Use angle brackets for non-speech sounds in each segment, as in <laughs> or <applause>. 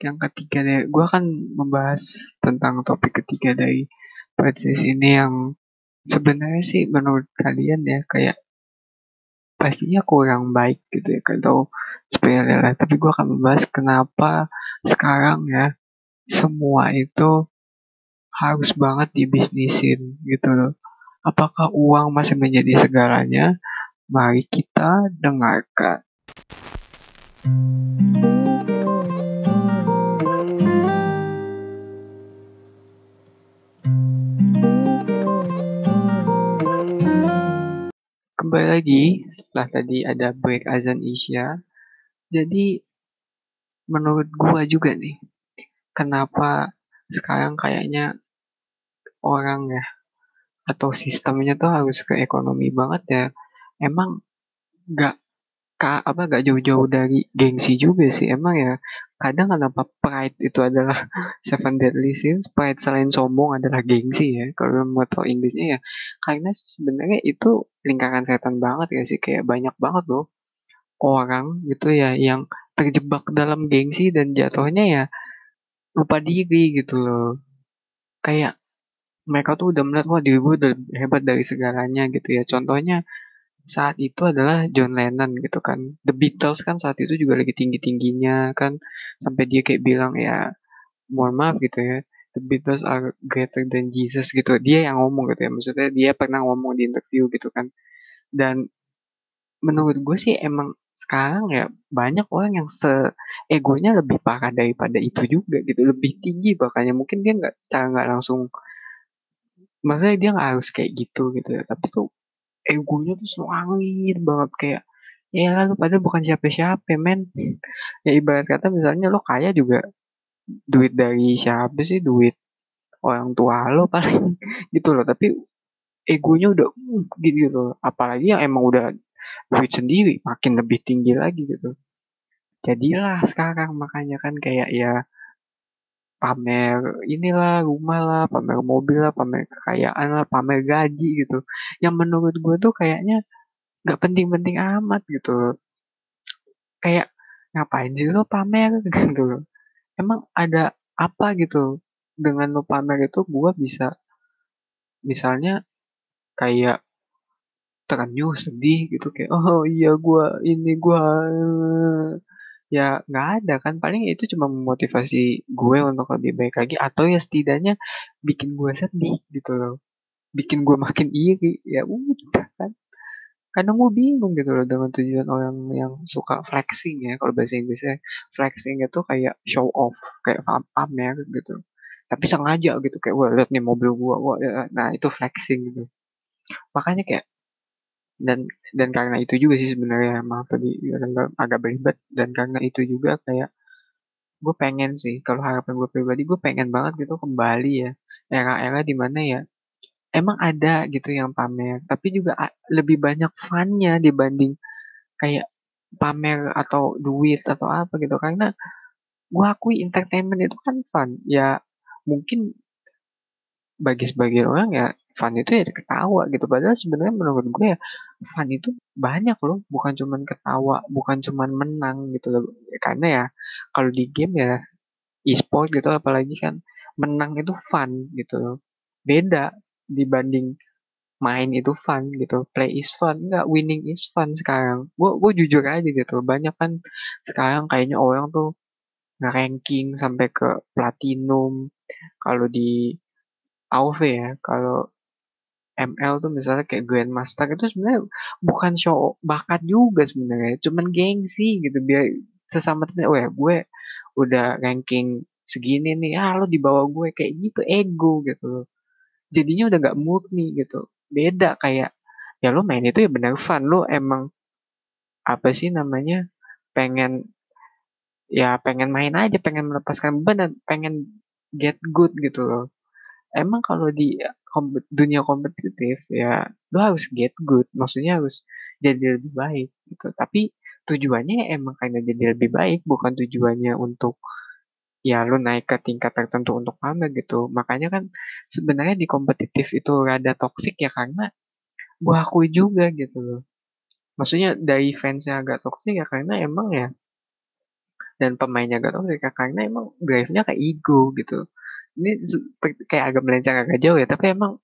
yang ketiga dari gue akan membahas tentang topik ketiga dari Pride ini yang sebenarnya sih menurut kalian ya kayak pastinya kurang baik gitu ya kalau sepele lah. Tapi gue akan membahas kenapa sekarang ya semua itu harus banget dibisnisin gitu loh. Apakah uang masih menjadi segalanya? Mari kita dengarkan kembali lagi setelah tadi ada break azan isya jadi menurut gua juga nih kenapa sekarang kayaknya orang ya atau sistemnya tuh harus ke ekonomi banget ya emang gak apa gak jauh-jauh dari gengsi juga sih emang ya kadang kenapa pride itu adalah <laughs> seven deadly sins. Pride selain sombong adalah gengsi ya. Kalau mau tahu Inggrisnya ya. Karena sebenarnya itu lingkaran setan banget ya sih. Kayak banyak banget loh orang gitu ya yang terjebak dalam gengsi dan jatuhnya ya lupa diri gitu loh. Kayak mereka tuh udah melihat wah diri gue udah hebat dari segalanya gitu ya. Contohnya saat itu adalah John Lennon gitu kan. The Beatles kan saat itu juga lagi tinggi-tingginya kan. Sampai dia kayak bilang ya, mohon maaf gitu ya. The Beatles are greater than Jesus gitu. Dia yang ngomong gitu ya. Maksudnya dia pernah ngomong di interview gitu kan. Dan menurut gue sih emang sekarang ya banyak orang yang se egonya lebih parah daripada itu juga gitu lebih tinggi bahkannya mungkin dia nggak secara nggak langsung maksudnya dia nggak harus kayak gitu gitu ya tapi tuh egonya tuh selangit banget kayak ya lu pada bukan siapa-siapa men. Ya ibarat kata misalnya lo kaya juga duit dari siapa sih? Duit orang tua lo paling <laughs> gitu loh tapi egonya udah gitu loh apalagi yang emang udah duit sendiri makin lebih tinggi lagi gitu. Jadilah sekarang makanya kan kayak ya pamer inilah rumah lah, pamer mobil lah, pamer kekayaan lah, pamer gaji gitu. Yang menurut gue tuh kayaknya nggak penting-penting amat gitu. Kayak ngapain sih lo pamer <laughs> gitu Emang ada apa gitu dengan lo pamer itu gue bisa misalnya kayak terenyuh sedih gitu kayak oh iya gue ini gue ya nggak ada kan. Paling itu cuma memotivasi gue untuk lebih baik lagi atau ya setidaknya bikin gue sedih gitu loh. Bikin gue <laughs> makin iri ya udah kan. Kadang gue bingung gitu loh dengan tujuan orang yang suka flexing ya kalau bahasa Inggrisnya. Flexing itu kayak show off kayak pamer gitu. Tapi sengaja gitu kayak gue lihat nih mobil gue wah ya. nah itu flexing gitu. Makanya kayak dan dan karena itu juga sih sebenarnya emang tadi agak berlibat dan karena itu juga kayak gue pengen sih kalau harapan gue pribadi gue pengen banget gitu kembali ya. Era-era di mana ya emang ada gitu yang pamer. Tapi juga lebih banyak funnya dibanding kayak pamer atau duit atau apa gitu. Karena gue akui entertainment itu kan fun. Ya mungkin bagi sebagian orang ya fun itu ya ketawa gitu. Padahal sebenarnya menurut gue ya fun itu banyak loh bukan cuman ketawa bukan cuman menang gitu loh. Karena ya kalau di game ya e-sport gitu apalagi kan menang itu fun gitu loh. Beda dibanding main itu fun gitu play is fun. Enggak winning is fun sekarang. Gue gue jujur aja gitu banyak kan sekarang kayaknya orang tuh nge-ranking sampai ke platinum. Kalau di AoV ya kalau ML tuh misalnya kayak Grandmaster itu sebenarnya bukan show bakat juga sebenarnya, cuman gengsi gitu biar sesama temen, ya gue udah ranking segini nih, ah lo di bawah gue kayak gitu ego gitu loh. Jadinya udah gak murni gitu. beda kayak ya lu main itu ya benar fun lu emang apa sih namanya pengen ya pengen main aja pengen melepaskan beban pengen get good gitu loh emang kalau di kompet, dunia kompetitif ya lu harus get good maksudnya harus jadi lebih baik gitu. Tapi tujuannya emang karena jadi lebih baik bukan tujuannya untuk ya lu naik ke tingkat tertentu untuk pamer gitu. Makanya kan sebenarnya di kompetitif itu rada toksik ya karena gua akui juga gitu loh. Maksudnya dari fansnya agak toksik ya karena emang ya dan pemainnya agak toksik ya karena emang drive-nya kayak ego gitu ini kayak agak melenceng agak jauh ya tapi emang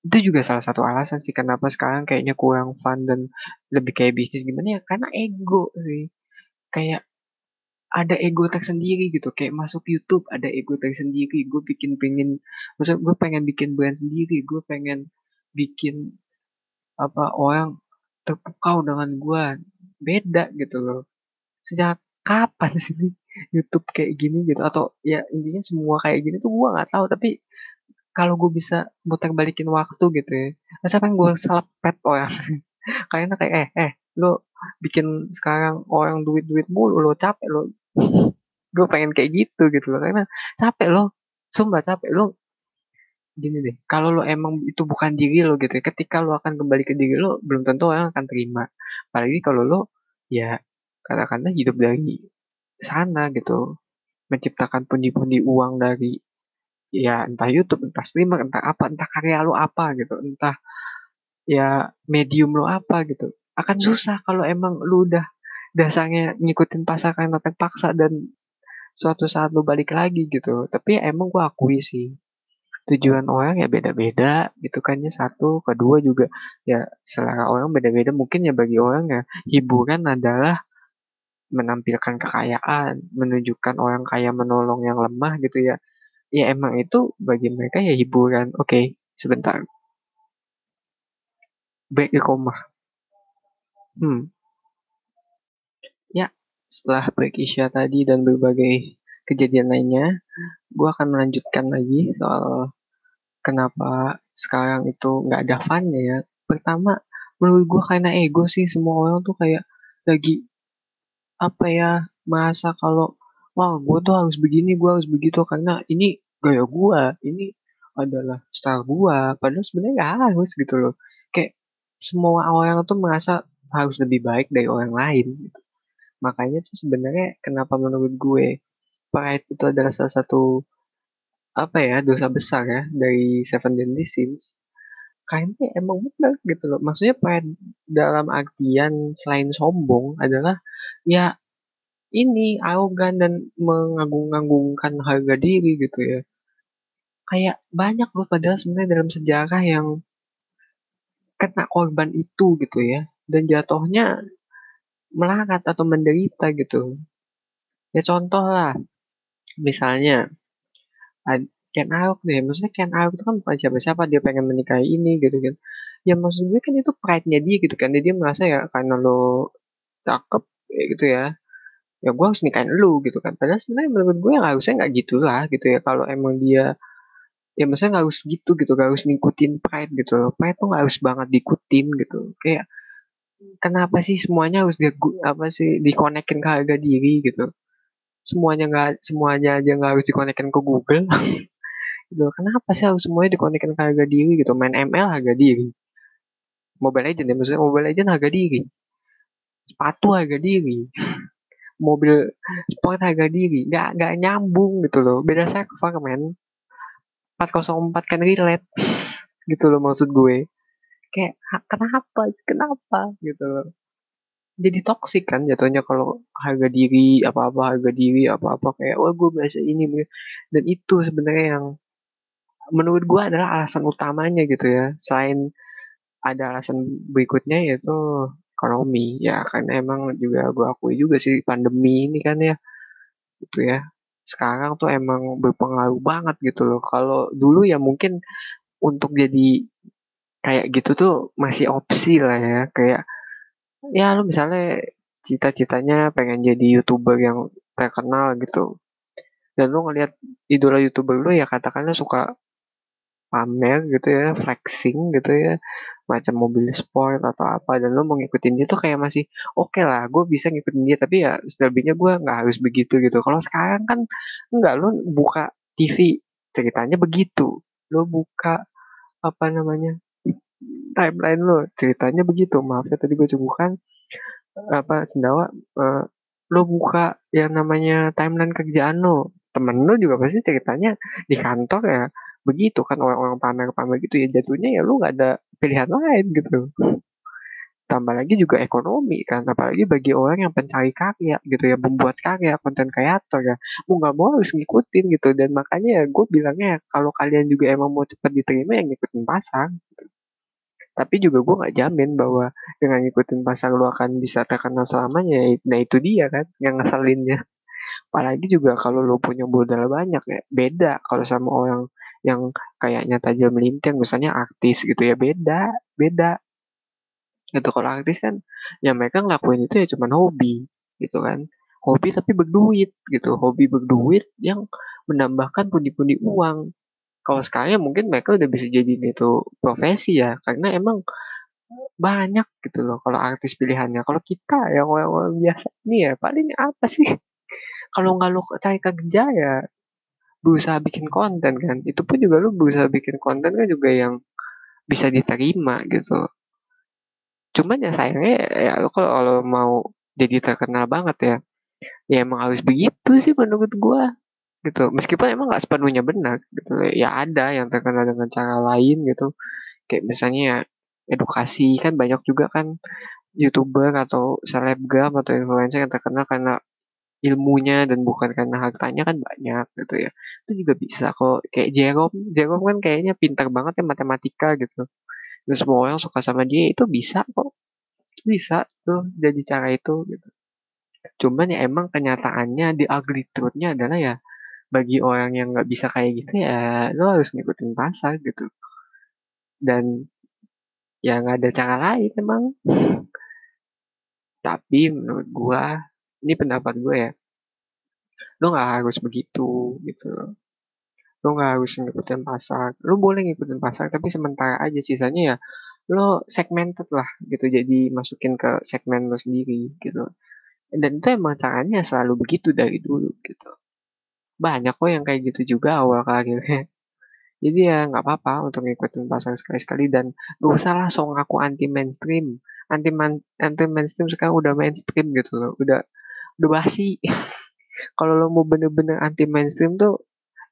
itu juga salah satu alasan sih kenapa sekarang kayaknya kurang fun dan lebih kayak bisnis. Gimana ya? Karena ego sih. Kayak ada ego tersendiri gitu. Kayak masuk YouTube ada ego tersendiri. Gue bikin pengen maksud gue pengen bikin brand sendiri. Gue pengen bikin apa orang terpukau dengan gue. Beda gitu loh. Sejak kapan sih YouTube kayak gini gitu atau ya intinya semua kayak gini tuh gue nggak tahu tapi kalau gue bisa muter balikin waktu gitu ya. Masa pengen gue selepet orang <laughs> kayaknya kayak eh eh lo bikin sekarang orang duit duit mulu lo capek lo gue pengen kayak gitu gitu loh. Karena capek lo sumpah capek lo. Gini deh kalau lo emang itu bukan diri lo gitu ya ketika lo akan kembali ke diri lo belum tentu orang akan terima. Apalagi kalau lo ya katakanlah hidup dari sana gitu. Menciptakan pundi-pundi uang dari ya entah YouTube entah streamer entah apa entah karya lo apa gitu entah ya medium lo apa gitu. Akan susah kalau emang lu udah dasarnya ngikutin pasar karena terpaksa dan suatu saat lu balik lagi gitu. Tapi ya emang gua akui sih tujuan orang ya beda-beda gitu kan ya satu. Kedua juga ya selera orang beda-beda. Mungkin ya bagi orang ya hiburan adalah menampilkan kekayaan menunjukkan orang kaya menolong yang lemah gitu ya ya emang itu bagi mereka ya hiburan. Oke okay, sebentar. Baik di koma. Hmm. Ya setelah break Isya tadi dan berbagai kejadian lainnya gue akan melanjutkan lagi soal kenapa sekarang itu nggak ada funnya ya. Pertama menurut gue karena ego sih semua orang tuh kayak lagi apa ya merasa kalau wah gue tuh harus begini gue harus begitu karena ini gaya gue ini adalah style gue padahal sebenarnya gak harus gitu loh kayak semua orang tuh merasa harus lebih baik dari orang lain gitu. makanya tuh sebenarnya kenapa menurut gue pride itu adalah salah satu apa ya dosa besar ya dari Seven Deadly Sins kayaknya emang benar gitu loh. Maksudnya pride dalam artian selain sombong adalah ya ini arogan dan mengagung-agungkan harga diri gitu ya. Kayak banyak loh padahal sebenarnya dalam sejarah yang kena korban itu gitu ya. Dan jatuhnya melarat atau menderita gitu. Ya contoh lah misalnya Ken Arok deh maksudnya Ken Arok itu kan bukan siapa-siapa dia pengen menikahi ini gitu kan. Ya maksud gue kan itu pride-nya dia gitu kan dia, dia merasa ya karena lo cakep ya gitu ya ya gue harus nikahin lu gitu kan. Padahal sebenarnya menurut gue yang harusnya nggak gitulah gitu ya kalau emang dia ya maksudnya nggak harus gitu gitu gak harus ngikutin pride gitu pride tuh gak harus banget diikutin gitu kayak kenapa sih semuanya harus dia apa sih dikonekin ke harga diri gitu. Semuanya nggak semuanya aja nggak harus dikonekin ke Google <laughs> gitu. Kenapa sih harus semuanya dikonekin ke harga diri gitu? Main ML harga diri. Mobile Legend ya maksudnya Mobile Legend harga diri. Sepatu harga diri. Mobil sport harga diri. Nggak nggak nyambung gitu loh. Beda server men. 404 kan relate gitu loh maksud gue. Kayak kenapa kenapa? gitu loh. Jadi toksik kan jatuhnya kalau harga diri apa-apa harga diri apa-apa kayak wah gue bahasa ini dan itu sebenarnya yang menurut gue adalah alasan utamanya gitu ya. Selain ada alasan berikutnya yaitu ekonomi. Ya karena emang juga gue akui juga sih pandemi ini kan ya gitu ya. Sekarang tuh emang berpengaruh banget gitu loh. Kalau dulu ya mungkin untuk jadi kayak gitu tuh masih opsi lah ya. Kayak ya lu misalnya cita-citanya pengen jadi youtuber yang terkenal gitu. Dan lu ngelihat idola youtuber lu ya katakanlah suka pamer gitu ya flexing gitu ya macam mobil sport atau apa dan lo mau ngikutin dia tuh kayak masih oke okay lah gue bisa ngikutin dia tapi ya selebihnya gue nggak harus begitu gitu. Kalau sekarang kan nggak lo buka TV ceritanya begitu. Lo buka apa namanya timeline lo ceritanya begitu. Maaf ya tadi gue cembukan apa sendawa uh, lo buka yang namanya timeline kerjaan lo temen lo juga pasti ceritanya di kantor ya begitu kan orang-orang pamer-pamer gitu ya jatuhnya ya lu nggak ada pilihan lain gitu. Tambah lagi juga ekonomi kan apalagi bagi orang yang pencari karya gitu ya membuat karya konten kreator ya. Mau nggak mau harus ngikutin gitu dan makanya ya gue bilangnya kalau kalian juga emang mau cepat diterima yang ngikutin pasang gitu. tapi juga gue nggak jamin bahwa dengan ngikutin pasang lu akan bisa terkenal selamanya nah itu dia kan yang ngeselinnya. Apalagi juga kalau lo punya modal banyak ya beda kalau sama orang yang kayaknya tajam melintir misalnya artis gitu ya beda beda. Itu kalau artis kan ya mereka ngelakuin itu ya cuma hobi gitu kan. Hobi tapi berduit gitu. Hobi berduit yang menambahkan pundi-pundi uang. Kalau sekarang ya mungkin mereka udah bisa jadi itu profesi ya karena emang banyak gitu loh kalau artis pilihannya. Kalau kita yang orang-orang biasa ini ya paling apa sih? <laughs> Kalau nggak lo cari kerja ya berusaha bikin konten kan. Itu pun juga lu berusaha bikin konten kan juga yang bisa diterima gitu. Cuman ya sayangnya ya lu kalau, mau jadi terkenal banget ya ya emang harus begitu sih menurut gua gitu. Meskipun emang nggak sepenuhnya benar gitu ya ada yang terkenal dengan cara lain gitu. Kayak misalnya ya edukasi kan banyak juga kan youtuber atau selebgram atau influencer yang terkenal karena ilmunya dan bukan karena hartanya kan banyak gitu ya. Itu juga bisa kok. Kayak Jerome Jerome kan kayaknya pintar banget ya matematika gitu. Dan semua orang suka sama dia itu bisa kok. Bisa tuh jadi cara itu gitu. Cuman ya emang kenyataannya di ugly truth-nya adalah ya bagi orang yang nggak bisa kayak gitu ya lo harus ngikutin pasar gitu. Dan ya nggak ada cara lain emang. Tapi menurut gua ini pendapat gue ya. Lo nggak harus begitu gitu lo nggak harus ngikutin pasar. Lo boleh ngikutin pasar tapi sementara aja. Sisanya ya lo segmented lah gitu. Jadi masukin ke segmen lo sendiri gitu dan itu emang caranya selalu begitu dari dulu gitu. Banyak kok yang kayak gitu juga awal karirnya. Jadi ya nggak apa-apa untuk ngikutin pasar sekali-sekali. Dan gak usah song aku anti mainstream. Anti anti mainstream sekarang udah mainstream gitu loh. Udah udah basi. <laughs> Kalau lo mau bener-bener anti mainstream tuh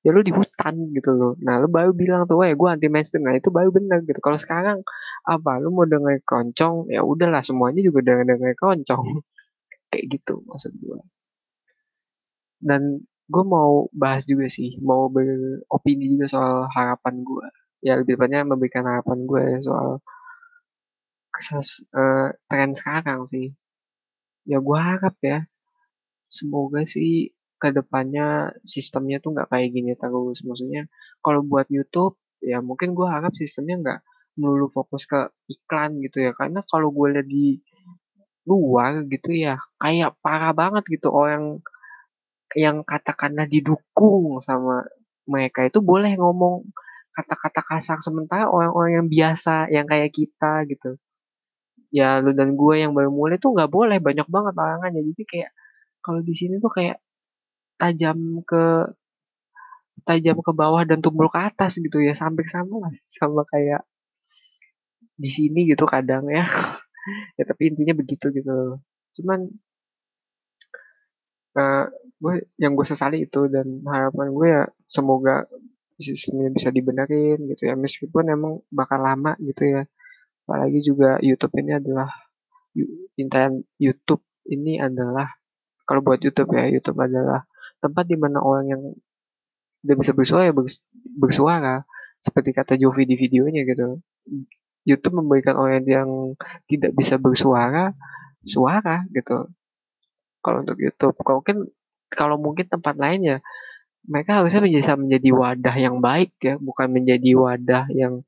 ya lo di hutan gitu loh. Nah lo baru bilang tuh wah gue anti mainstream nah itu baru bener gitu. Kalau sekarang apa lo mau denger keroncong ya udahlah semuanya juga denger denger keroncong. <laughs> Kayak gitu maksud gue dan gue mau bahas juga sih mau beropini juga soal harapan gue ya lebih tepatnya memberikan harapan gue soal kesas, uh, tren sekarang sih. Ya gue harap ya semoga sih ke depannya sistemnya tuh nggak kayak gini terus. Maksudnya kalau buat YouTube ya mungkin gue harap sistemnya nggak melulu fokus ke iklan gitu ya. Karena kalau gue lihat di luar gitu ya kayak parah banget gitu orang yang katakanlah didukung sama mereka itu boleh ngomong kata-kata kasar sementara orang-orang yang biasa yang kayak kita gitu. Ya lu dan gue yang baru mulai tuh nggak boleh banyak banget larangannya jadi kayak kalau di sini tuh kayak tajam ke tajam ke bawah dan tumbul ke atas gitu ya sampai sama lah <laughs> sama kayak di sini gitu kadang ya. <laughs> Ya tapi intinya begitu gitu. Cuman uh, gue yang gue sesali itu dan harapan gue ya semoga sistemnya bisa dibenerin gitu ya. Meskipun emang bakal lama gitu ya. Apalagi juga YouTube ini adalah intian YouTube ini adalah kalau buat YouTube ya YouTube adalah tempat di mana orang yang tidak bisa bersuara ya bersuara. Seperti kata Jovi di videonya gitu. YouTube memberikan orang yang tidak bisa bersuara suara gitu. Kalau untuk YouTube kalau mungkin kalau mungkin tempat lain ya mereka harusnya bisa menjadi wadah yang baik ya bukan menjadi wadah yang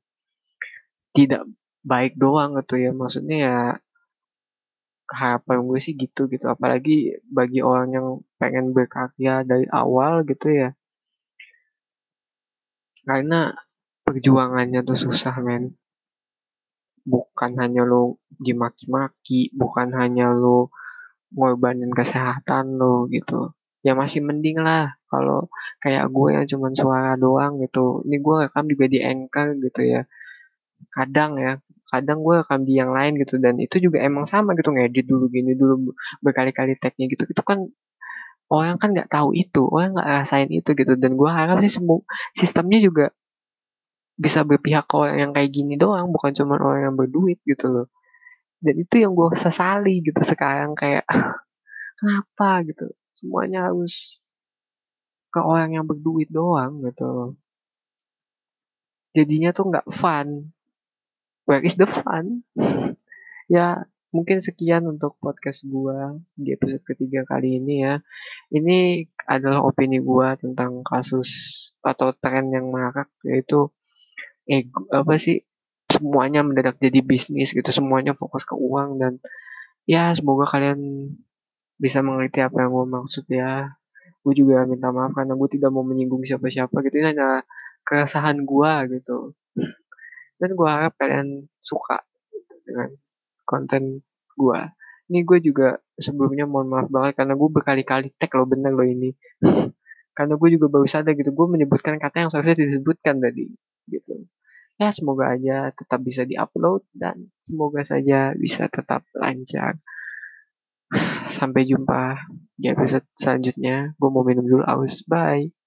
tidak baik doang gitu ya. Maksudnya ya harapan gue sih gitu gitu. Apalagi bagi orang yang pengen berkarya dari awal gitu ya. Karena perjuangannya tuh susah men. Bukan hanya lo dimaki-maki bukan hanya lo ngorbanin kesehatan lo gitu. Ya masih mending lah kalau kayak gue yang cuman suara doang gitu. Ini gue rekam juga di anchor gitu ya. Kadang ya kadang gue rekam di yang lain gitu dan itu juga emang sama gitu ngedit dulu gini dulu berkali-kali tagnya gitu. Itu kan orang kan nggak tahu itu orang nggak rasain itu gitu. Dan gue harap sih semua sistemnya juga bisa berpihak ke orang yang kayak gini doang bukan cuma orang yang berduit gitu loh. Dan itu yang gue sesali gitu sekarang kayak <laughs> kenapa gitu? Semuanya harus ke orang yang berduit doang gitu jadinya tuh nggak fun where is the fun? <laughs> Ya mungkin sekian untuk podcast gue di episode ketiga kali ini ya. Ini adalah opini gue tentang kasus atau tren yang marak yaitu ego apa sih? Semuanya mendadak jadi bisnis gitu semuanya fokus ke uang dan ya semoga kalian bisa mengerti apa yang gue maksud ya. Gue juga minta maaf karena gue tidak mau menyinggung siapa-siapa gitu. Ini hanya keresahan gue gitu dan gue harap kalian suka dengan konten gue ini gue juga sebelumnya mohon maaf banget karena gue berkali-kali tag lo bener lo ini. <laughs> Karena gue juga baru sadar gitu gue menyebutkan kata yang seharusnya disebutkan tadi gitu. Ya semoga aja tetap bisa diupload dan semoga saja bisa tetap lancar. <sighs> Sampai jumpa di episode selanjutnya. Gue mau minum dulu aus. Bye